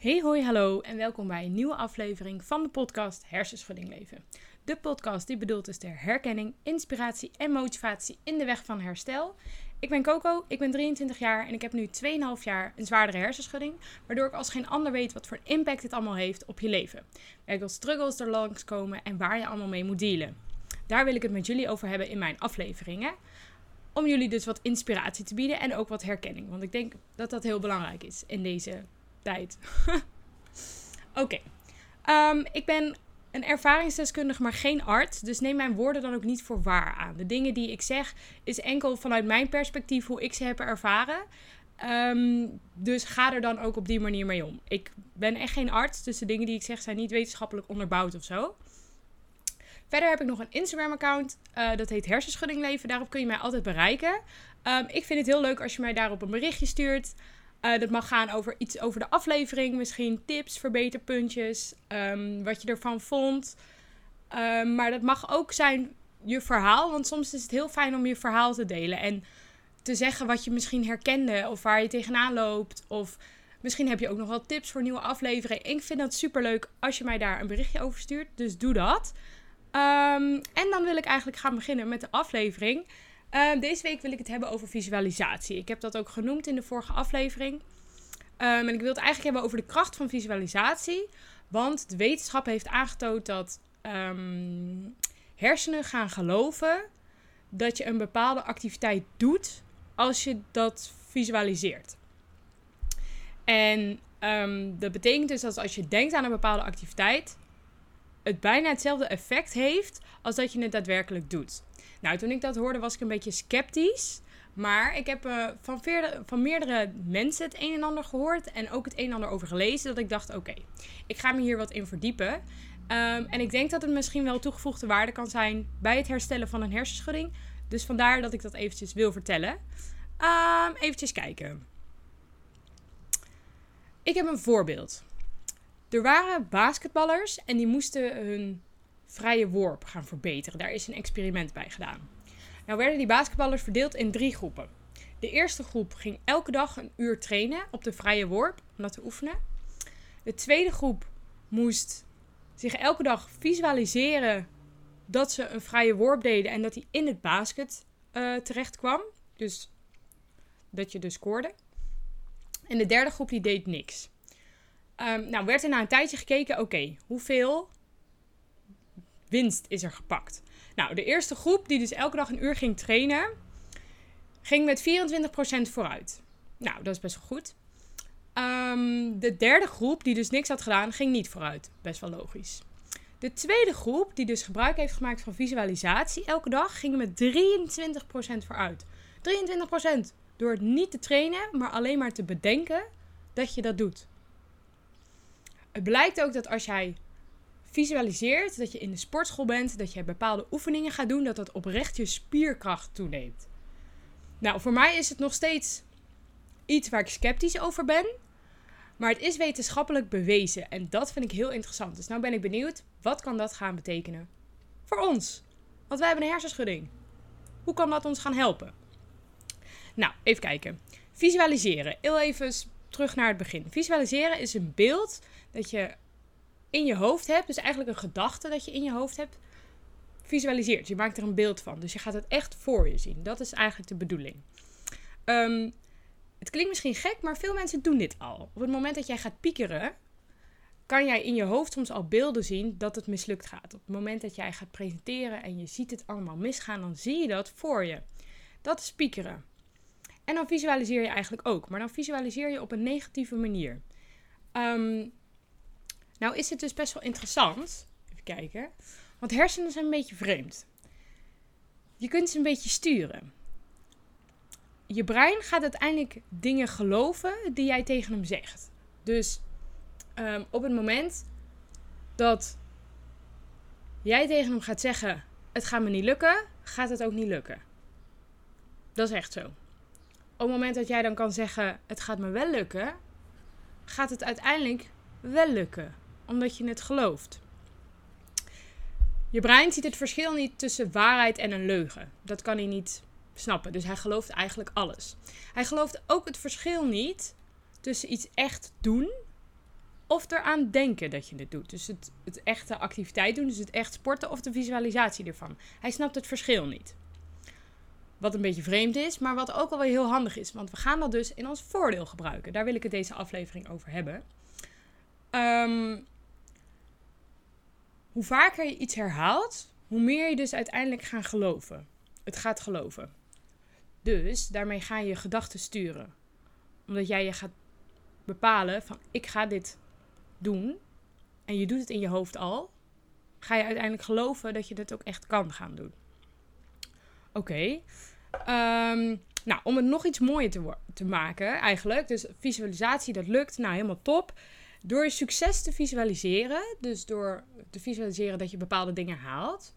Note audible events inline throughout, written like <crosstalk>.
Hey hoi hallo en welkom bij een nieuwe aflevering van de podcast Hersenschudding Leven. De podcast die bedoeld is ter herkenning, inspiratie en motivatie in de weg van herstel. Ik ben Coco, ik ben 23 jaar en ik heb nu 2,5 jaar een zwaardere hersenschudding, waardoor ik als geen ander weet wat voor impact dit allemaal heeft op je leven. Welke struggles er langskomen en waar je allemaal mee moet dealen. Daar wil ik het met jullie over hebben in mijn afleveringen. Om jullie dus wat inspiratie te bieden en ook wat herkenning. Want ik denk dat dat heel belangrijk is in deze tijd. <laughs> Oké. Ehm, ik ben een ervaringsdeskundige, maar geen arts. Dus neem mijn woorden dan ook niet voor waar aan. De dingen die ik zeg is enkel vanuit mijn perspectief hoe ik ze heb ervaren. Ehm, dus ga er dan ook op die manier mee om. Ik ben echt geen arts, dus de dingen die ik zeg zijn niet wetenschappelijk onderbouwd of zo. Verder heb ik nog een Instagram-account. Uh, dat heet Hersenschudding Leven. Daarop kun je mij altijd bereiken. Um, ik vind het heel leuk als je mij daarop een berichtje stuurt. Uh, dat mag gaan over iets over de aflevering, misschien tips, verbeterpuntjes, um, wat je ervan vond. Um, maar dat mag ook zijn je verhaal, want soms is het heel fijn om je verhaal te delen en te zeggen wat je misschien herkende of waar je tegenaan loopt. Of misschien heb je ook nog wel tips voor nieuwe afleveringen. Ik vind dat super leuk als je mij daar een berichtje over stuurt, dus doe dat. Um, en dan wil ik eigenlijk gaan beginnen met de aflevering. Uh, deze week wil ik het hebben over visualisatie. Ik heb dat ook genoemd in de vorige aflevering. Um, en ik wil het eigenlijk hebben over de kracht van visualisatie. Want de wetenschap heeft aangetoond dat um, hersenen gaan geloven dat je een bepaalde activiteit doet als je dat visualiseert. En dat betekent dus dat als je denkt aan een bepaalde activiteit, het bijna hetzelfde effect heeft als dat je het daadwerkelijk doet. Nou, toen ik dat hoorde was ik een beetje sceptisch. Maar ik heb uh, van, van, meerdere mensen het een en ander gehoord en ook het een en ander over gelezen. Dat ik dacht, oké, ik ga me hier wat in verdiepen. Um, en ik denk dat het misschien wel toegevoegde waarde kan zijn bij het herstellen van een hersenschudding. Dus vandaar dat ik dat eventjes wil vertellen. Um, eventjes kijken. Ik heb een voorbeeld. Er waren basketballers en die moesten hun vrije worp gaan verbeteren. Daar is een experiment bij gedaan. Nou werden die basketballers verdeeld in drie groepen. De eerste groep ging elke dag een uur trainen op de vrije worp om dat te oefenen. De tweede groep moest zich elke dag visualiseren dat ze een vrije worp deden en dat hij in het basket uh, terecht kwam. Dus dat je dus scoorde. En de derde groep die deed niks. Um, nou, werd er na een tijdje gekeken, oké, hoeveel winst is er gepakt? Nou, de eerste groep, die dus elke dag een uur ging trainen, ging met 24% vooruit. Nou, dat is best wel goed. Um, de derde groep, die dus niks had gedaan, ging niet vooruit. Best wel logisch. De tweede groep, die dus gebruik heeft gemaakt van visualisatie elke dag, ging met 23% vooruit. 23% door het niet te trainen, maar alleen maar te bedenken dat je dat doet. Het blijkt ook dat als jij visualiseert dat je in de sportschool bent, dat je bepaalde oefeningen gaat doen, dat dat oprecht je spierkracht toeneemt. Nou, voor mij is het nog steeds iets waar ik sceptisch over ben. Maar het is wetenschappelijk bewezen en dat vind ik heel interessant. Dus nou ben ik benieuwd, wat kan dat gaan betekenen voor ons? Want wij hebben een hersenschudding. Hoe kan dat ons gaan helpen? Nou, even kijken. Visualiseren. Heel even terug naar het begin. Visualiseren is een beeld dat je in je hoofd hebt, dus eigenlijk een gedachte dat je in je hoofd hebt, visualiseert. Je maakt er een beeld van. Dus je gaat het echt voor je zien. Dat is eigenlijk de bedoeling. Um, het klinkt misschien gek, maar veel mensen doen dit al. Op het moment dat jij gaat piekeren, kan jij in je hoofd soms al beelden zien dat het mislukt gaat. Op het moment dat jij gaat presenteren en je ziet het allemaal misgaan, dan zie je dat voor je. Dat is piekeren. En dan visualiseer je eigenlijk ook, maar dan visualiseer je op een negatieve manier. Um, nou is het dus best wel interessant. Even kijken. Want hersenen zijn een beetje vreemd. Je kunt ze een beetje sturen. Je brein gaat uiteindelijk dingen geloven die jij tegen hem zegt. Dus um, op het moment dat jij tegen hem gaat zeggen: Het gaat me niet lukken, gaat het ook niet lukken. Dat is echt zo. Op het moment dat jij dan kan zeggen: Het gaat me wel lukken, gaat het uiteindelijk wel lukken omdat je het gelooft. Je brein ziet het verschil niet tussen waarheid en een leugen. Dat kan hij niet snappen. Dus hij gelooft eigenlijk alles. Hij gelooft ook het verschil niet tussen iets echt doen of eraan denken dat je het doet. Dus het, het echte activiteit doen, dus het echt sporten of de visualisatie ervan. Hij snapt het verschil niet. Wat een beetje vreemd is, maar wat ook alweer heel handig is. Want we gaan dat dus in ons voordeel gebruiken. Daar wil ik het deze aflevering over hebben. Ehm, hoe vaker je iets herhaalt, hoe meer je dus uiteindelijk gaat geloven. Het gaat geloven. Dus daarmee ga je je gedachten sturen. Omdat jij je gaat bepalen van ik ga dit doen. En je doet het in je hoofd al. Ga je uiteindelijk geloven dat je dit ook echt kan gaan doen. Oké. Ehm, nou, om het nog iets mooier te, te maken eigenlijk. Dus visualisatie, dat lukt. Nou, helemaal top. Door je succes te visualiseren, dus door te visualiseren dat je bepaalde dingen haalt,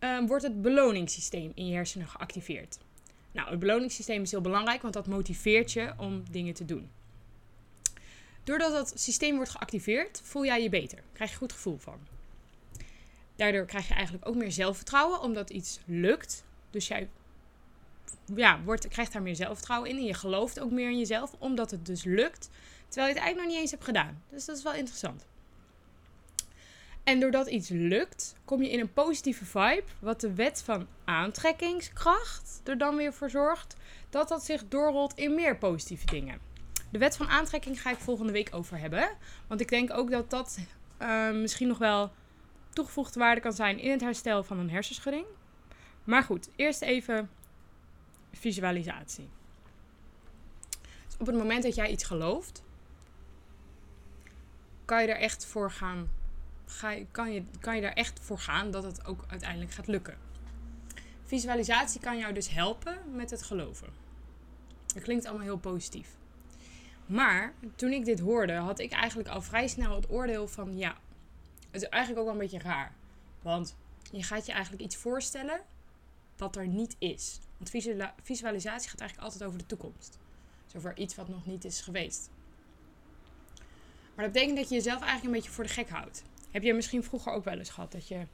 um, wordt het beloningssysteem in je hersenen geactiveerd. Nou, het beloningssysteem is heel belangrijk, want dat motiveert je om dingen te doen. Doordat dat systeem wordt geactiveerd, voel jij je beter. Krijg je goed gevoel van. Daardoor krijg je eigenlijk ook meer zelfvertrouwen, omdat iets lukt. Dus jij ja, wordt, krijgt daar meer zelfvertrouwen in. En je gelooft ook meer in jezelf, omdat het dus lukt. Terwijl je het eigenlijk nog niet eens hebt gedaan. Dus dat is wel interessant. En doordat iets lukt, kom je in een positieve vibe. Wat de wet van aantrekkingskracht er dan weer voor zorgt dat dat zich doorrolt in meer positieve dingen. De wet van aantrekking ga ik volgende week over hebben. Want ik denk ook dat dat uh, misschien nog wel toegevoegde waarde kan zijn in het herstel van een hersenschudding. Maar goed, eerst even visualisatie. Dus op het moment dat jij iets gelooft, kan je er echt voor gaan. Ga je, kan, je, kan je echt voor gaan dat het ook uiteindelijk gaat lukken. Visualisatie kan jou dus helpen met het geloven. Dat klinkt allemaal heel positief. Maar toen ik dit hoorde, had ik eigenlijk al vrij snel het oordeel van ja, het is eigenlijk ook wel een beetje raar. Want je gaat je eigenlijk iets voorstellen wat er niet is. Want visualisatie gaat eigenlijk altijd over de toekomst. Dus over iets wat nog niet is geweest. Maar dat betekent dat je jezelf eigenlijk een beetje voor de gek houdt. Heb je misschien vroeger ook wel eens gehad dat je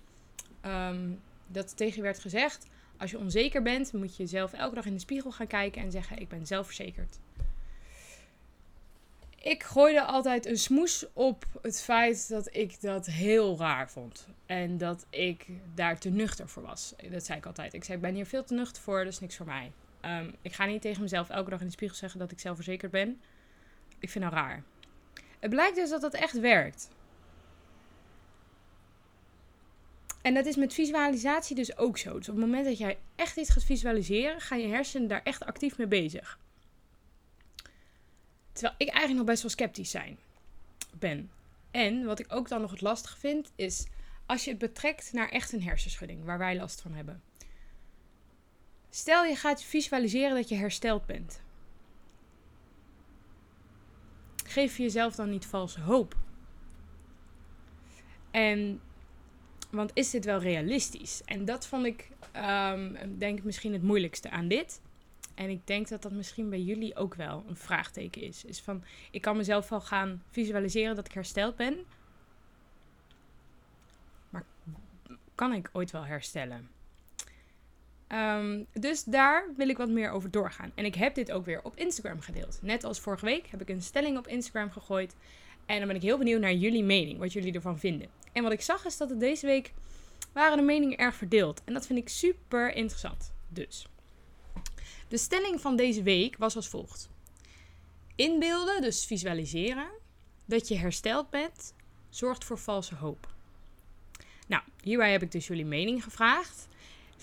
um, dat tegen je werd gezegd? Als je onzeker bent, moet je jezelf elke dag in de spiegel gaan kijken en zeggen: Ik ben zelfverzekerd. Ik gooide altijd een smoes op het feit dat ik dat heel raar vond. En dat ik daar te nuchter voor was. Dat zei ik altijd. Ik zei: Ik ben hier veel te nuchter voor, dat is niks voor mij. Um, ik ga niet tegen mezelf elke dag in de spiegel zeggen dat ik zelfverzekerd ben. Ik vind dat raar. Het blijkt dus dat dat echt werkt. En dat is met visualisatie dus ook zo. Dus op het moment dat jij echt iets gaat visualiseren, gaan je hersenen daar echt actief mee bezig. Terwijl ik eigenlijk nog best wel sceptisch zijn ben. En wat ik ook dan nog het lastig vind, is als je het betrekt naar echt een hersenschudding, waar wij last van hebben. Stel je gaat visualiseren dat je hersteld bent. geef jezelf dan niet valse hoop. En, want is dit wel realistisch? En dat vond ik, um, denk ik, misschien het moeilijkste aan dit. En ik denk dat dat misschien bij jullie ook wel een vraagteken is. Is van, ik kan mezelf wel gaan visualiseren dat ik hersteld ben. Maar kan ik ooit wel herstellen? Um, dus daar wil ik wat meer over doorgaan. En ik heb dit ook weer op Instagram gedeeld. Net als vorige week heb ik een stelling op Instagram gegooid. En dan ben ik heel benieuwd naar jullie mening, wat jullie ervan vinden. En wat ik zag is dat het deze week waren de meningen erg verdeeld. En dat vind ik super interessant. Dus, de stelling van deze week was als volgt. Inbeelden, dus visualiseren, dat je hersteld bent, zorgt voor valse hoop. Nou, hierbij heb ik dus jullie mening gevraagd. 56%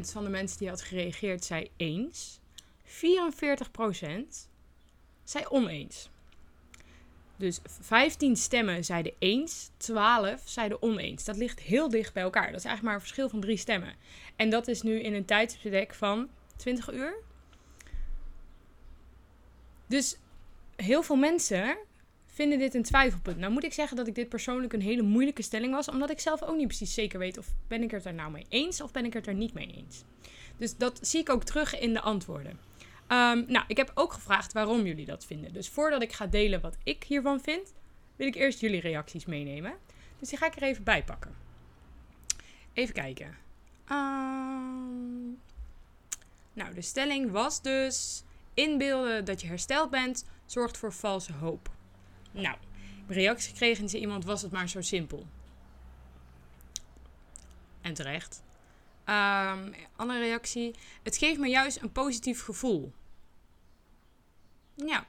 van de mensen die had gereageerd zei eens. 44% zei oneens. Dus 15 stemmen zeiden eens, 12 zeiden oneens. Dat ligt heel dicht bij elkaar. Dat is eigenlijk maar een verschil van drie stemmen. En dat is nu in een tijdsbestek van 20 uur. Dus heel veel mensen vinden dit een twijfelpunt. Nou moet ik zeggen dat ik dit persoonlijk een hele moeilijke stelling was, omdat ik zelf ook niet precies zeker weet of ben ik het er nou mee eens of ben ik het er niet mee eens. Dus dat zie ik ook terug in de antwoorden. Um, nou, ik heb ook gevraagd waarom jullie dat vinden. Dus voordat ik ga delen wat ik hiervan vind, wil ik eerst jullie reacties meenemen. Dus die ga ik er even bij pakken. Even kijken. Um, nou, de stelling was dus: inbeelden dat je hersteld bent zorgt voor valse hoop. Nou, reactie gekregen en zei iemand, was het maar zo simpel. En terecht. Um, andere reactie. Het geeft me juist een positief gevoel. Ja,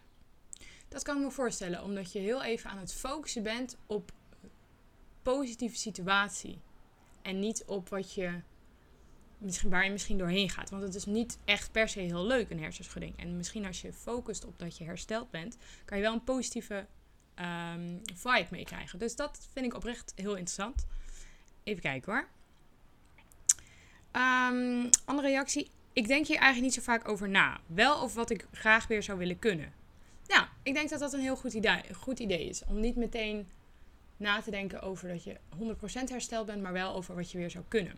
dat kan ik me voorstellen, omdat je heel even aan het focussen bent op positieve situatie. En niet op wat je misschien, waar je misschien doorheen gaat. Want het is niet echt per se heel leuk, een hersenschudding. En misschien als je focust op dat je hersteld bent, kan je wel een positieve um, vibe meekrijgen. Dus dat vind ik oprecht heel interessant. Even kijken hoor. Um, andere reactie. Ik denk hier eigenlijk niet zo vaak over na. Wel over wat ik graag weer zou willen kunnen. Ja, ik denk dat dat een heel goed idee is. Om niet meteen na te denken over dat je 100% hersteld bent, maar wel over wat je weer zou kunnen.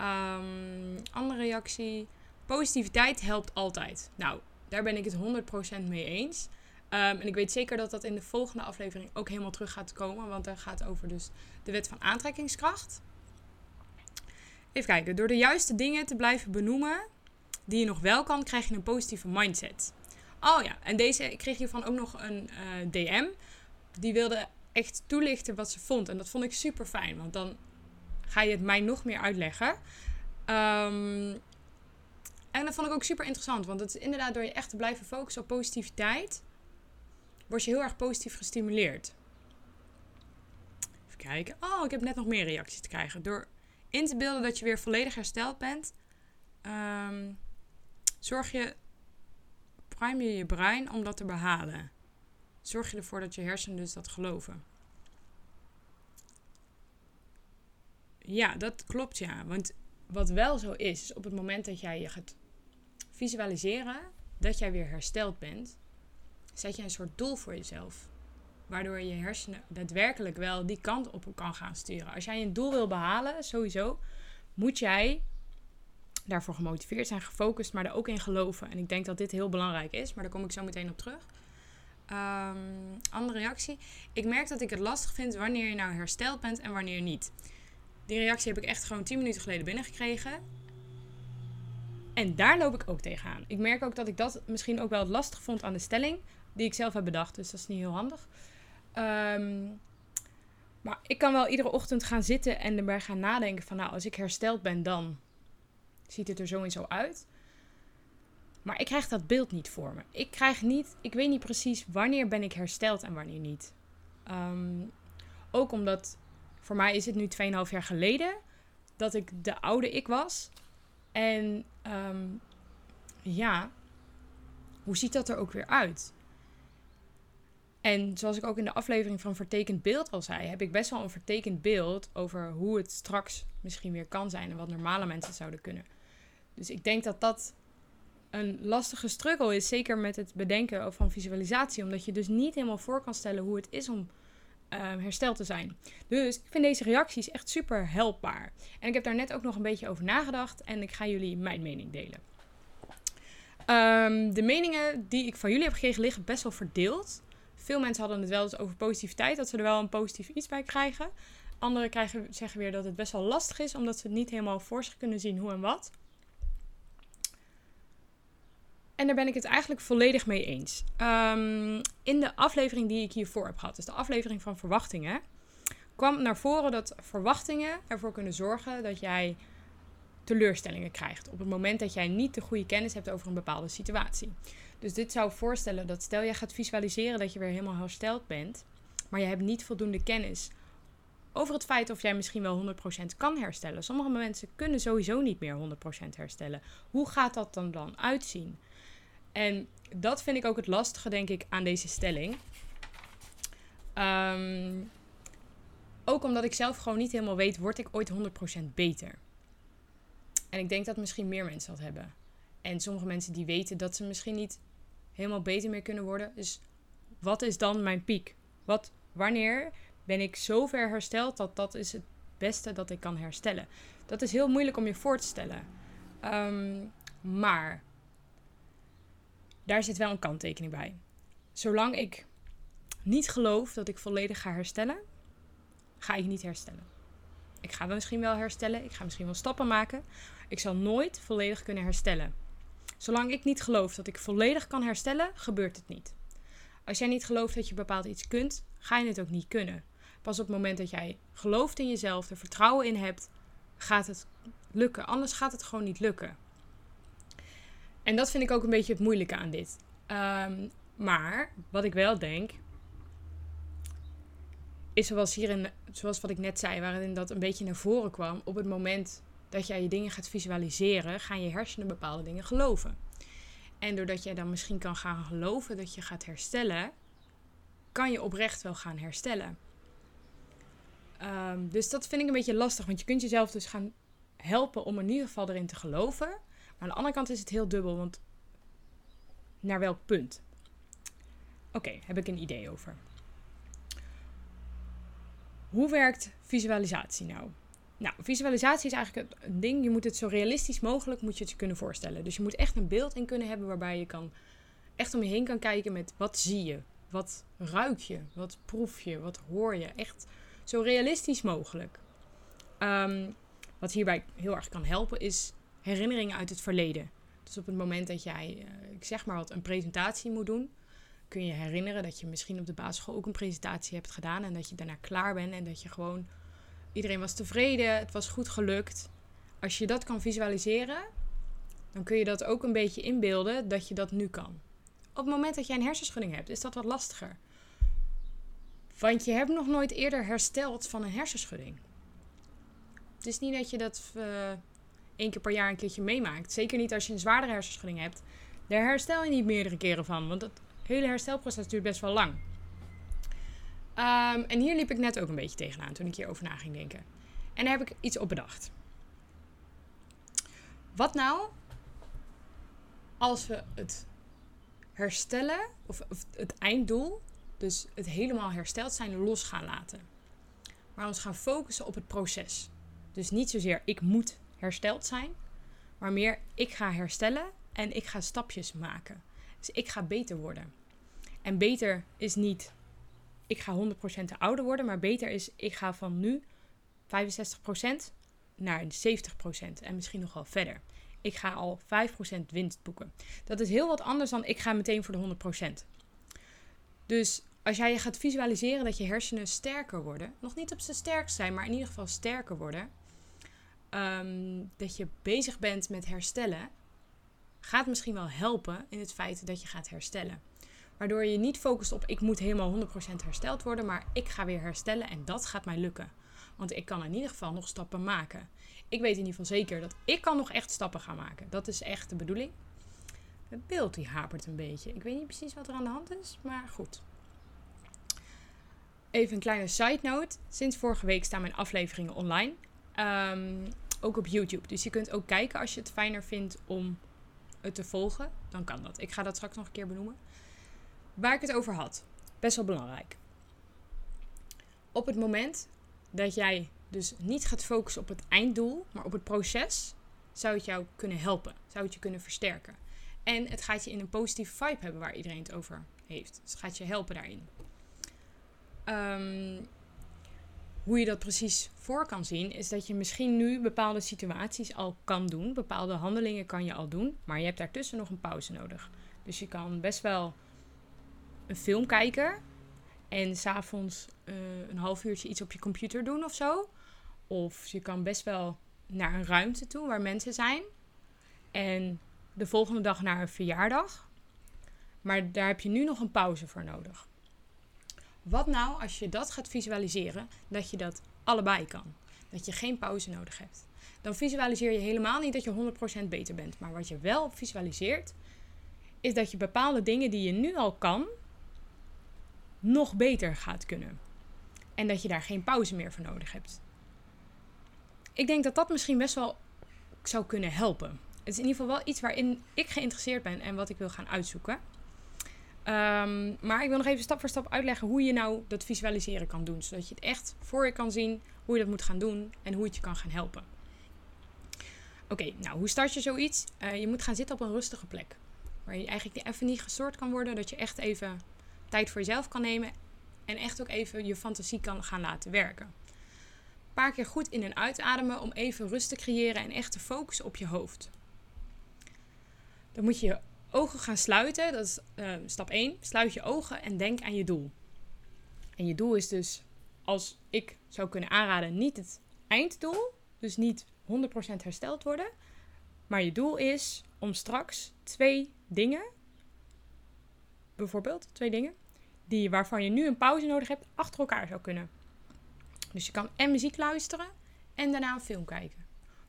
Um, andere reactie. Positiviteit helpt altijd. Nou, daar ben ik het 100% mee eens. Um, en ik weet zeker dat dat in de volgende aflevering ook helemaal terug gaat komen. Want daar gaat over dus de wet van aantrekkingskracht. Even kijken. Door de juiste dingen te blijven benoemen die je nog wel kan, krijg je een positieve mindset. Oh ja, en deze, kreeg hiervan ook nog een eh, DM. Die wilde echt toelichten wat ze vond. En dat vond ik super fijn. Want dan ga je het mij nog meer uitleggen. Um, en dat vond ik ook super interessant. Want het is inderdaad door je echt te blijven focussen op positiviteit. Word je heel erg positief gestimuleerd. Even kijken. Oh, ik heb net nog meer reacties te krijgen. Door in te beelden dat je weer volledig hersteld bent. Um, zorg je, prime je je brein om dat te behalen. Zorg je ervoor dat je hersenen dus dat geloven. Ja, dat klopt ja. Want wat wel zo is, is op het moment dat jij je gaat visualiseren dat jij weer hersteld bent, zet je een soort doel voor jezelf. Waardoor je hersenen daadwerkelijk wel die kant op kan gaan sturen. Als jij een doel wil behalen, sowieso, moet jij daarvoor gemotiveerd zijn, gefocust, maar er ook in geloven. En ik denk dat dit heel belangrijk is, maar daar kom ik zo meteen op terug. Um, andere reactie. Ik merk dat ik het lastig vind wanneer je nou hersteld bent en wanneer niet. Die reactie heb ik echt gewoon 10 minuten geleden binnengekregen. En daar loop ik ook tegenaan. Ik merk ook dat ik dat misschien ook wel lastig vond aan de stelling die ik zelf heb bedacht. Dus dat is niet heel handig. Ehm, maar ik kan wel iedere ochtend gaan zitten en erbij gaan nadenken van nou, als ik hersteld ben, dan ziet het er zo en zo uit. Maar ik krijg dat beeld niet voor me. Ik krijg niet, ik weet niet precies wanneer ben ik hersteld en wanneer niet. Um, ook omdat voor mij is het nu 2,5 jaar geleden dat ik de oude ik was. En um, ja, hoe ziet dat er ook weer uit? En zoals ik ook in de aflevering van Vertekend Beeld al zei, heb ik best wel een vertekend beeld over hoe het straks misschien weer kan zijn en wat normale mensen zouden kunnen. Dus ik denk dat dat een lastige struggle is, zeker met het bedenken van visualisatie, omdat je dus niet helemaal voor kan stellen hoe het is om hersteld te zijn. Dus ik vind deze reacties echt super helpbaar. En ik heb daar net ook nog een beetje over nagedacht en ik ga jullie mijn mening delen. Um, de meningen die ik van jullie heb gekregen liggen best wel verdeeld. Veel mensen hadden het wel eens over positiviteit, dat ze er wel een positief iets bij krijgen. Anderen krijgen, zeggen weer dat het best wel lastig is, omdat ze het niet helemaal voor zich kunnen zien hoe en wat. En daar ben ik het eigenlijk volledig mee eens. Um, in de aflevering die ik hiervoor heb gehad, dus de aflevering van verwachtingen, kwam naar voren dat verwachtingen ervoor kunnen zorgen dat jij teleurstellingen krijgt. Op het moment dat jij niet de goede kennis hebt over een bepaalde situatie. Dus dit zou voorstellen dat stel jij gaat visualiseren dat je weer helemaal hersteld bent, maar je hebt niet voldoende kennis over het feit of jij misschien wel 100% kan herstellen. Sommige mensen kunnen sowieso niet meer 100% herstellen. Hoe gaat dat dan dan uitzien? En dat vind ik ook het lastige, denk ik, aan deze stelling. Um, ook omdat ik zelf gewoon niet helemaal weet, word ik ooit 100% beter? En ik denk dat misschien meer mensen dat hebben. En sommige mensen die weten dat ze misschien niet helemaal beter meer kunnen worden. Dus wat is dan mijn piek? Wat, wanneer ben ik zo ver hersteld dat dat is het beste dat ik kan herstellen? Dat is heel moeilijk om je voor te stellen. Um, maar daar zit wel een kanttekening bij. Zolang ik niet geloof dat ik volledig ga herstellen, ga ik niet herstellen. Ik ga misschien wel herstellen, ik ga misschien wel stappen maken. Ik zal nooit volledig kunnen herstellen. Zolang ik niet geloof dat ik volledig kan herstellen, gebeurt het niet. Als jij niet gelooft dat je bepaald iets kunt, ga je het ook niet kunnen. Pas op het moment dat jij gelooft in jezelf, er vertrouwen in hebt, gaat het lukken. Anders gaat het gewoon niet lukken. En dat vind ik ook een beetje het moeilijke aan dit. Ehm, maar wat ik wel denk, is zoals hierin, zoals wat ik net zei, waarin dat een beetje naar voren kwam. Op het moment dat jij je dingen gaat visualiseren, gaan je hersenen bepaalde dingen geloven. En doordat jij dan misschien kan gaan geloven dat je gaat herstellen, kan je oprecht wel gaan herstellen. Ehm, dus dat vind ik een beetje lastig, want je kunt jezelf dus gaan helpen om in ieder geval erin te geloven. Aan de andere kant is het heel dubbel, want naar welk punt? Oké, heb ik een idee over. Hoe werkt visualisatie nou? Nou, visualisatie is eigenlijk een ding. Je moet het zo realistisch mogelijk moet je het je kunnen voorstellen. Dus je moet echt een beeld in kunnen hebben waarbij je kan echt om je heen kan kijken met wat zie je, wat ruik je, wat proef je, wat hoor je. Echt zo realistisch mogelijk. Um, wat hierbij heel erg kan helpen is herinneringen uit het verleden. Dus op het moment dat jij, uh, ik zeg maar wat, een presentatie moet doen, kun je herinneren dat je misschien op de basisschool ook een presentatie hebt gedaan en dat je daarna klaar bent en dat je gewoon iedereen was tevreden, het was goed gelukt. Als je dat kan visualiseren, dan kun je dat ook een beetje inbeelden dat je dat nu kan. Op het moment dat jij een hersenschudding hebt, is dat wat lastiger. Want je hebt nog nooit eerder hersteld van een hersenschudding. Het is niet dat je dat uh, één keer per jaar een keertje meemaakt. Zeker niet als je een zwaardere hersenschudding hebt. Daar herstel je niet meerdere keren van. Want het hele herstelproces duurt best wel lang. Um, en hier liep ik net ook een beetje tegenaan toen ik hierover na ging denken. En daar heb ik iets op bedacht. Wat nou als we het herstellen, of, of het einddoel, dus het helemaal hersteld zijn, los gaan laten? Maar ons gaan focussen op het proces. Dus niet zozeer ik moet hersteld zijn, maar meer ik ga herstellen en ik ga stapjes maken. Dus ik ga beter worden. En beter is niet ik ga 100% ouder worden, maar beter is ik ga van nu 65% naar 70% en misschien nog wel verder. Ik ga al 5% winst boeken. Dat is heel wat anders dan ik ga meteen voor de 100%. Dus als jij je gaat visualiseren dat je hersenen sterker worden, nog niet op zijn sterkst zijn, maar in ieder geval sterker worden, ehm, dat je bezig bent met herstellen, gaat misschien wel helpen in het feit dat je gaat herstellen. Waardoor je niet focust op ik moet helemaal 100% hersteld worden, maar ik ga weer herstellen en dat gaat mij lukken. Want ik kan in ieder geval nog stappen maken. Ik weet in ieder geval zeker dat ik kan nog echt stappen gaan maken. Dat is echt de bedoeling. Het beeld die hapert een beetje. Ik weet niet precies wat er aan de hand is, maar goed. Even een kleine side note. Sinds vorige week staan mijn afleveringen online. Um, ook op YouTube. Dus je kunt ook kijken als je het fijner vindt om het te volgen. Dan kan dat. Ik ga dat straks nog een keer benoemen. Waar ik het over had. Best wel belangrijk. Op het moment dat jij dus niet gaat focussen op het einddoel, maar op het proces, zou het jou kunnen helpen. Zou het je kunnen versterken. En het gaat je in een positieve vibe hebben waar iedereen het over heeft. Dus het gaat je helpen daarin. Um, hoe je dat precies voor kan zien, is dat je misschien nu bepaalde situaties al kan doen. Bepaalde handelingen kan je al doen, maar je hebt daartussen nog een pauze nodig. Dus je kan best wel een film kijken en s'avonds uh, een half uurtje iets op je computer doen of zo. Of je kan best wel naar een ruimte toe waar mensen zijn. En de volgende dag naar een verjaardag. Maar daar heb je nu nog een pauze voor nodig. Wat nou als je dat gaat visualiseren, dat je dat allebei kan? Dat je geen pauze nodig hebt. Dan visualiseer je helemaal niet dat je 100% beter bent. Maar wat je wel visualiseert, is dat je bepaalde dingen die je nu al kan, nog beter gaat kunnen. En dat je daar geen pauze meer voor nodig hebt. Ik denk dat dat misschien best wel zou kunnen helpen. Het is in ieder geval wel iets waarin ik geïnteresseerd ben en wat ik wil gaan uitzoeken. Um, maar ik wil nog even stap voor stap uitleggen hoe je nou dat visualiseren kan doen. Zodat je het echt voor je kan zien hoe je dat moet gaan doen en hoe het je kan gaan helpen. Oké, nou hoe start je zoiets? Uh, je moet gaan zitten op een rustige plek. Waar je eigenlijk even niet gestoord kan worden. Dat je echt even tijd voor jezelf kan nemen. En echt ook even je fantasie kan gaan laten werken. Een paar keer goed in en uitademen om even rust te creëren en echt te focussen op je hoofd. Dan moet je ogen gaan sluiten. Dat is uh, stap 1. Sluit je ogen en denk aan je doel. En je doel is dus, als ik zou kunnen aanraden, niet het einddoel. Dus niet 100% hersteld worden. Maar je doel is om straks twee dingen, bijvoorbeeld twee dingen, die, waarvan je nu een pauze nodig hebt, achter elkaar zou kunnen. Dus je kan en muziek luisteren en daarna een film kijken.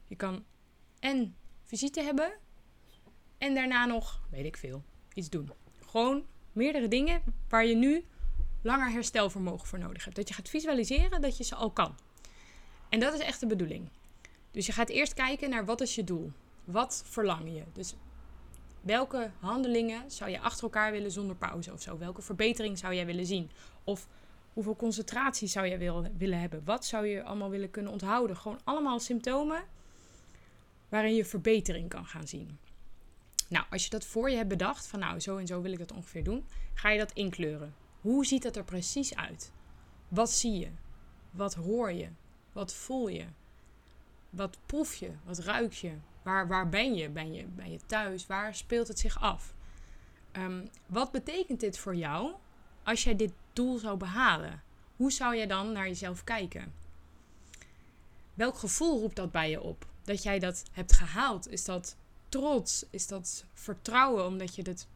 Je kan en visite hebben en daarna nog, weet ik veel, iets doen. Gewoon meerdere dingen waar je nu langer herstelvermogen voor nodig hebt. Dat je gaat visualiseren dat je ze al kan. En dat is echt de bedoeling. Dus je gaat eerst kijken naar wat is je doel? Wat verlang je? Dus welke handelingen zou je achter elkaar willen zonder pauze of zo? Welke verbetering zou jij willen zien? Of hoeveel concentratie zou jij willen hebben? Wat zou je allemaal willen kunnen onthouden? Gewoon allemaal symptomen waarin je verbetering kan gaan zien. Nou, als je dat voor je hebt bedacht, van nou, zo en zo wil ik dat ongeveer doen, ga je dat inkleuren. Hoe ziet dat er precies uit? Wat zie je? Wat hoor je? Wat voel je? Wat proef je? Wat ruik je? Waar, waar ben je? Ben, je? ben je thuis? Waar speelt het zich af? Ehm, wat betekent dit voor jou als jij dit doel zou behalen? Hoe zou jij dan naar jezelf kijken? Welk gevoel roept dat bij je op? Dat jij dat hebt gehaald? Is dat trots? Is dat vertrouwen omdat je het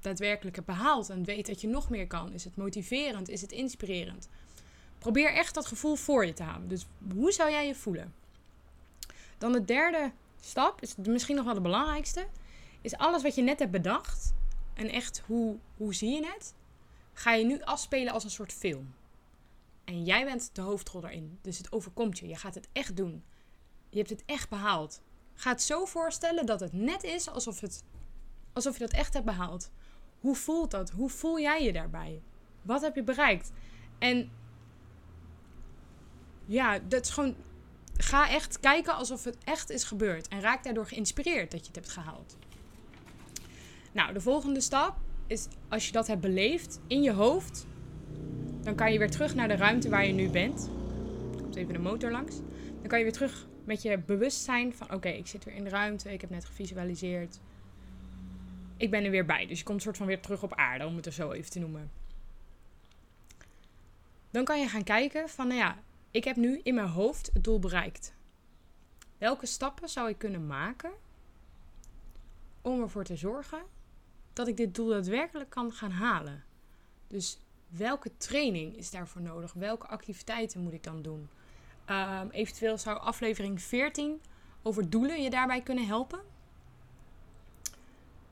daadwerkelijk hebt behaald en weet dat je nog meer kan? Is het motiverend? Is het inspirerend? Probeer echt dat gevoel voor je te houden. Dus hoe zou jij je voelen? Dan de derde stap, is misschien nog wel de belangrijkste, is alles wat je net hebt bedacht. En echt, hoe, hoe zie je het? Ga je nu afspelen als een soort film. En jij bent de hoofdrol daarin. Dus het overkomt je. Je gaat het echt doen. Je hebt het echt behaald. Ga zo voorstellen dat het net is alsof, het, alsof je dat echt hebt behaald. Hoe voelt dat? Hoe voel jij je daarbij? Wat heb je bereikt? En ja, dat is gewoon. Ga echt kijken alsof het echt is gebeurd. En raak daardoor geïnspireerd dat je het hebt gehaald. Nou, de volgende stap is als je dat hebt beleefd in je hoofd. Dan kan je weer terug naar de ruimte waar je nu bent. Er komt even de motor langs. Dan kan je weer terug met je bewustzijn van: oké, ik zit weer in de ruimte. Ik heb net gevisualiseerd. Ik ben er weer bij. Dus je komt soort van weer terug op aarde, om het er zo even te noemen. Dan kan je gaan kijken van, nou ja, ik heb nu in mijn hoofd het doel bereikt. Welke stappen zou ik kunnen maken om ervoor te zorgen dat ik dit doel daadwerkelijk kan gaan halen? Dus welke training is daarvoor nodig? Welke activiteiten moet ik dan doen? Um, eventueel zou aflevering 14 over doelen je daarbij kunnen helpen.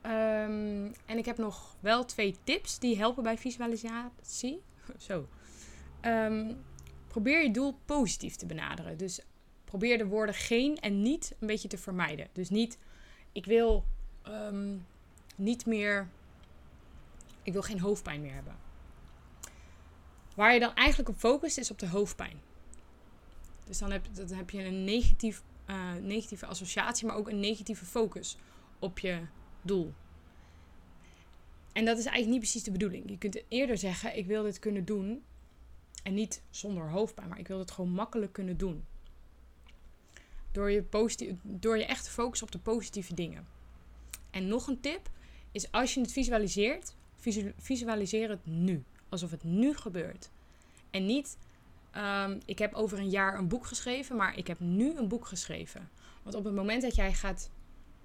Um, en ik heb nog wel twee tips die helpen bij visualisatie. <laughs> Zo. Um, probeer je doel positief te benaderen. Dus probeer de woorden geen en niet een beetje te vermijden. Dus niet, ik wil niet meer, ik wil geen hoofdpijn meer hebben. Waar je dan eigenlijk op focust is op de hoofdpijn. Dus dan heb, heb je een negatief, uh, negatieve associatie, maar ook een negatieve focus op je doel. En dat is eigenlijk niet precies de bedoeling. Je kunt eerder zeggen: Ik wil dit kunnen doen en niet zonder hoofdpijn, maar ik wil het gewoon makkelijk kunnen doen. Door je, door je echt te focussen op de positieve dingen. En nog een tip is als je het visualiseert, visualiseer het nu. Alsof het nu gebeurt. En niet, um, ik heb over een jaar een boek geschreven, maar ik heb nu een boek geschreven. Want op het moment dat jij gaat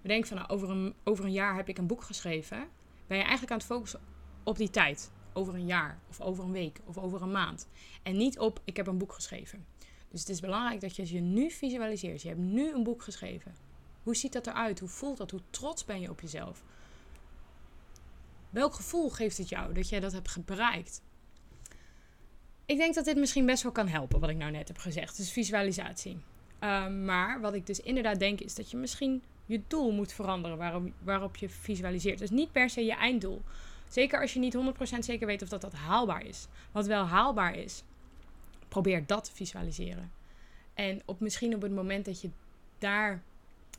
bedenken van nou, over, een, over een jaar heb ik een boek geschreven, ben je eigenlijk aan het focussen op die tijd over een jaar of over een week of over een maand. En niet op ik heb een boek geschreven. Dus het is belangrijk dat je je nu visualiseert. Je hebt nu een boek geschreven. Hoe ziet dat eruit? Hoe voelt dat? Hoe trots ben je op jezelf? Welk gevoel geeft het jou dat jij dat hebt bereikt? Ik denk dat dit misschien best wel kan helpen, wat ik nou net heb gezegd. Dus visualisatie. Ehm, maar wat ik dus inderdaad denk is dat je misschien je doel moet veranderen waarop, waarop je visualiseert. Dus niet per se je einddoel. Zeker als je niet 100% zeker weet of dat, dat haalbaar is. Wat wel haalbaar is, probeer dat te visualiseren. En op, misschien op het moment dat je daar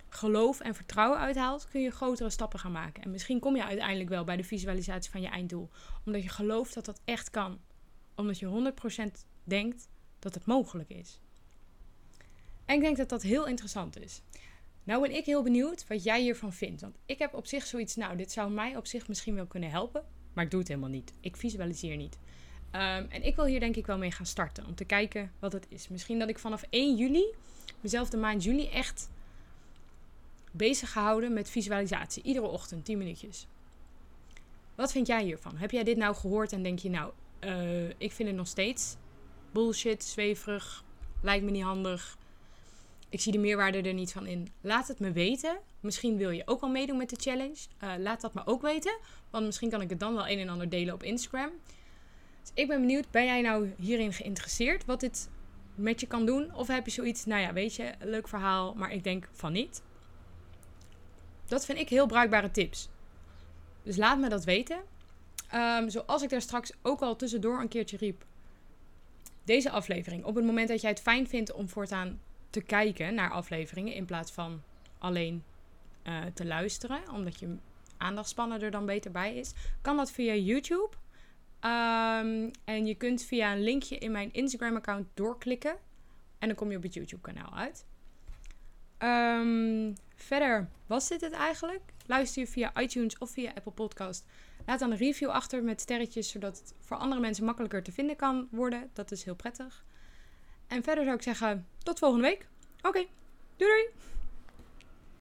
geloof en vertrouwen uithaalt, kun je grotere stappen gaan maken. En misschien kom je uiteindelijk wel bij de visualisatie van je einddoel. Omdat je gelooft dat dat echt kan. Omdat je 100% denkt dat het mogelijk is. En ik denk dat dat heel interessant is. Nou ben ik heel benieuwd wat jij hiervan vindt. Want ik heb op zich zoiets, nou, dit zou mij op zich misschien wel kunnen helpen. Maar ik doe het helemaal niet. Ik visualiseer niet. Ehm, en ik wil hier denk ik wel mee gaan starten. Om te kijken wat het is. Misschien dat ik vanaf 1 juli, mezelf de maand juli, echt bezig gehouden met visualisatie. Iedere ochtend, 10 minuutjes. Wat vind jij hiervan? Heb jij dit nou gehoord en denk je nou, uh, ik vind het nog steeds bullshit, zweverig, lijkt me niet handig. Ik zie de meerwaarde er niet van in. Laat het me weten. Misschien wil je ook al meedoen met de challenge. Uh, laat dat me ook weten. Want misschien kan ik het dan wel een en ander delen op Instagram. Dus ik ben benieuwd, ben jij nou hierin geïnteresseerd? Wat dit met je kan doen? Of heb je zoiets, nou ja, weet je, leuk verhaal, maar ik denk van niet. Dat vind ik heel bruikbare tips. Dus laat me dat weten. Um, zoals ik daar straks ook al tussendoor een keertje riep. Deze aflevering. Op het moment dat jij het fijn vindt om voortaan te kijken naar afleveringen. In plaats van alleen uh, te luisteren. Omdat je aandachtspannen er dan beter bij is. Kan dat via YouTube. Um, en je kunt via een linkje in mijn Instagram account doorklikken. En dan kom je op het YouTube kanaal uit. Um, verder was dit het eigenlijk. Luister je via iTunes of via Apple Podcast. Laat dan een review achter met sterretjes, zodat het voor andere mensen makkelijker te vinden kan worden. Dat is heel prettig. En verder zou ik zeggen, tot volgende week. Oké, doei doei!